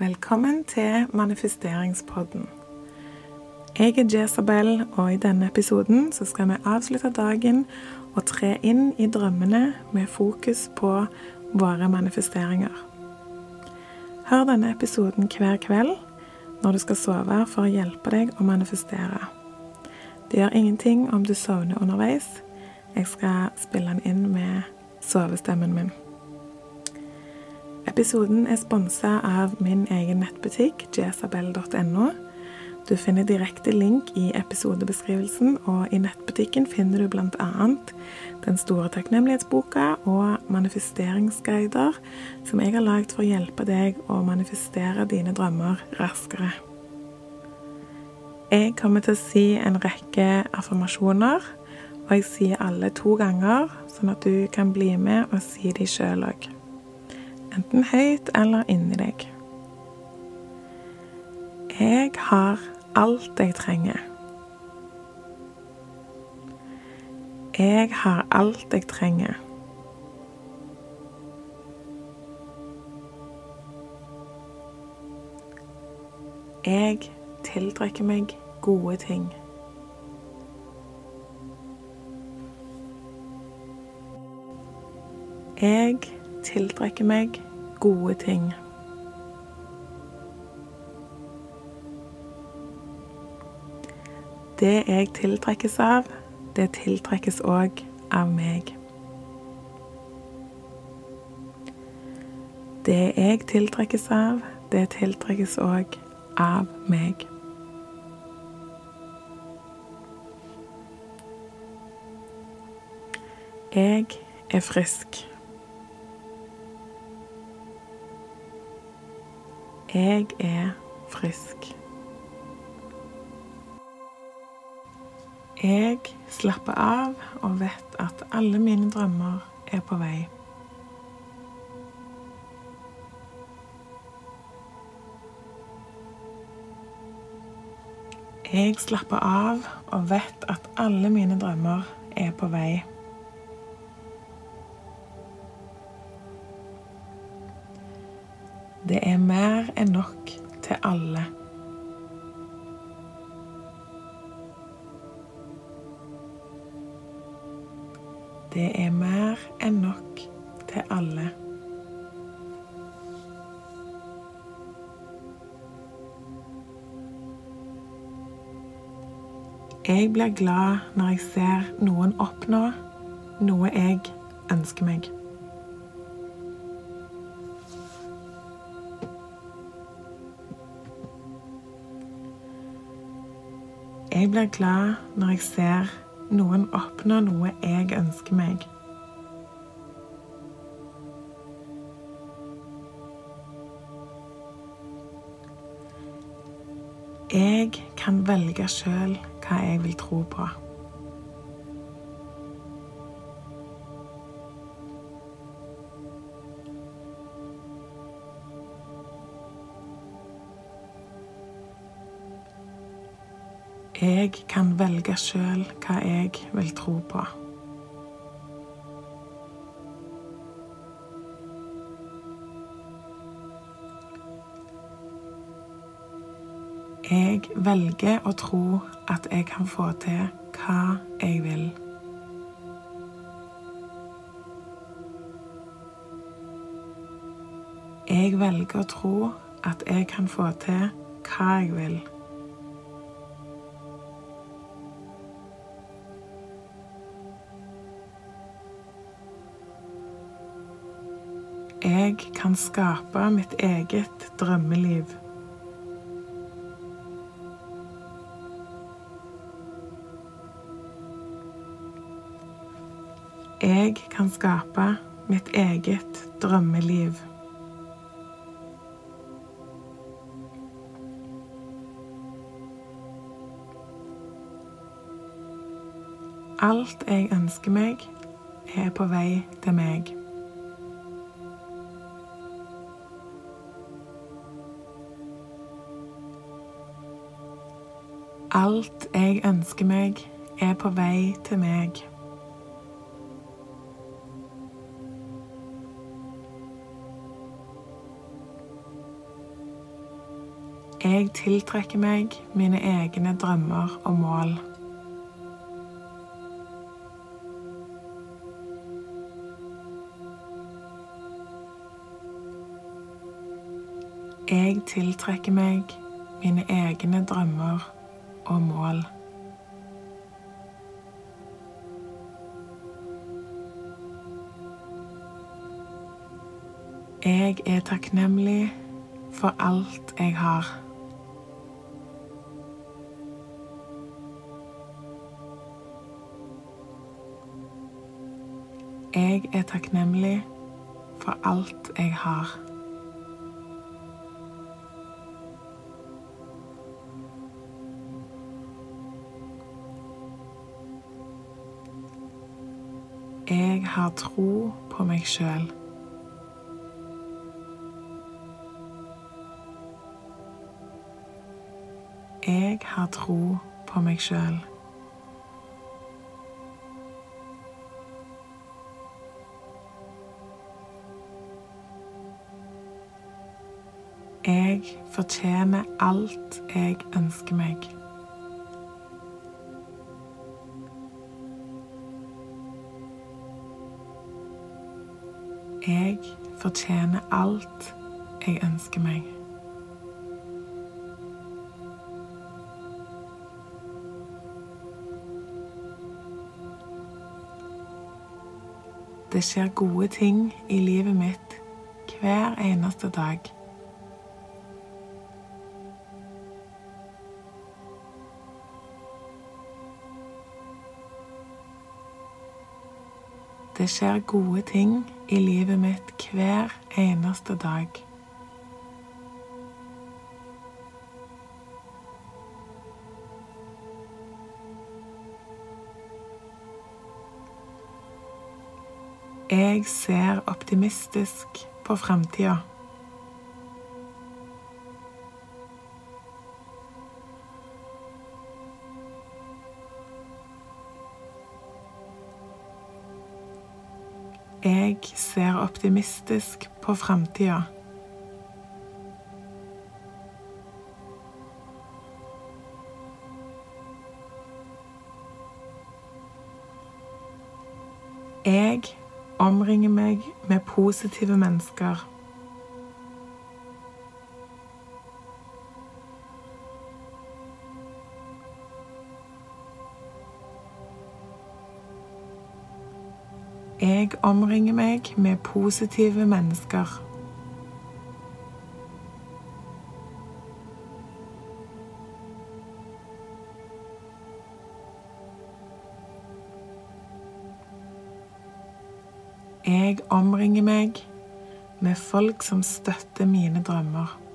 Velkommen til manifesteringspodden. Jeg er Jezabel, og i denne episoden skal vi avslutte dagen og tre inn i drømmene med fokus på våre manifesteringer. Hør denne episoden hver kveld når du skal sove for å hjelpe deg å manifestere. Det gjør ingenting om du sovner underveis. Jeg skal spille den inn med sovestemmen min. Episoden er sponsa av min egen nettbutikk, jesabel.no. Du finner direkte link i episodebeskrivelsen, og i nettbutikken finner du bl.a. Den store takknemlighetsboka og manifesteringsguider som jeg har lagd for å hjelpe deg å manifestere dine drømmer raskere. Jeg kommer til å si en rekke affirmasjoner, og jeg sier alle to ganger, sånn at du kan bli med og si de sjøl òg enten høyt eller inni deg. Jeg har alt jeg trenger. Jeg har alt jeg trenger. Jeg tiltrekker meg gode ting. Jeg tiltrekker meg gode ting. Det jeg tiltrekkes av, det tiltrekkes òg av meg. Det jeg tiltrekkes av, det tiltrekkes òg av meg. Jeg er frisk. Jeg er frisk. Jeg slapper av og vet at alle mine drømmer er på vei. Jeg slapper av og vet at alle mine drømmer er på vei. Det er mer enn nok til alle. Det er mer enn nok til alle. Jeg blir glad når jeg ser noen oppnå noe jeg ønsker meg. Jeg blir glad når jeg ser noen oppnå noe jeg ønsker meg. Jeg kan velge sjøl hva jeg vil tro på. Jeg kan velge sjøl hva jeg vil tro på. Jeg velger å tro at jeg kan få til hva jeg vil. Jeg velger å tro at jeg kan få til hva jeg vil. Jeg kan skape mitt eget drømmeliv. Jeg kan skape mitt eget drømmeliv. Alt jeg ønsker meg, er på vei til meg. Alt jeg ønsker meg, er på vei til meg. Jeg tiltrekker meg mine egne drømmer og mål. Jeg tiltrekker meg mine egne drømmer og mål. Jeg er takknemlig for alt jeg har. Jeg er takknemlig for alt jeg har. Jeg har tro på meg sjøl. Jeg har tro på meg sjøl. Jeg fortjener alt jeg ønsker meg. Jeg fortjener alt jeg ønsker meg. Det skjer gode ting i livet mitt hver eneste dag. Det skjer gode ting i livet mitt hver eneste dag. Jeg ser optimistisk på framtida. Jeg ser optimistisk på framtida. Jeg omringer meg med positive mennesker. Jeg omringer meg med positive mennesker. Jeg omringer meg med folk som støtter mine drømmer.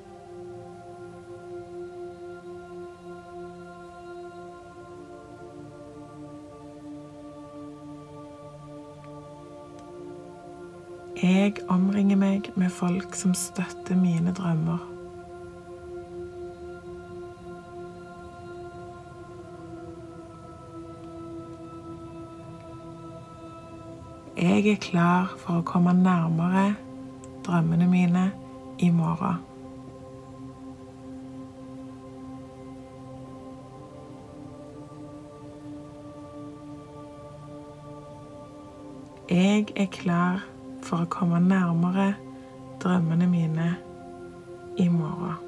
Jeg omringer meg med folk som støtter mine drømmer. Jeg er klar for å komme nærmere drømmene mine i morgen. Jeg er klar for å komme nærmere drømmene mine i morgen.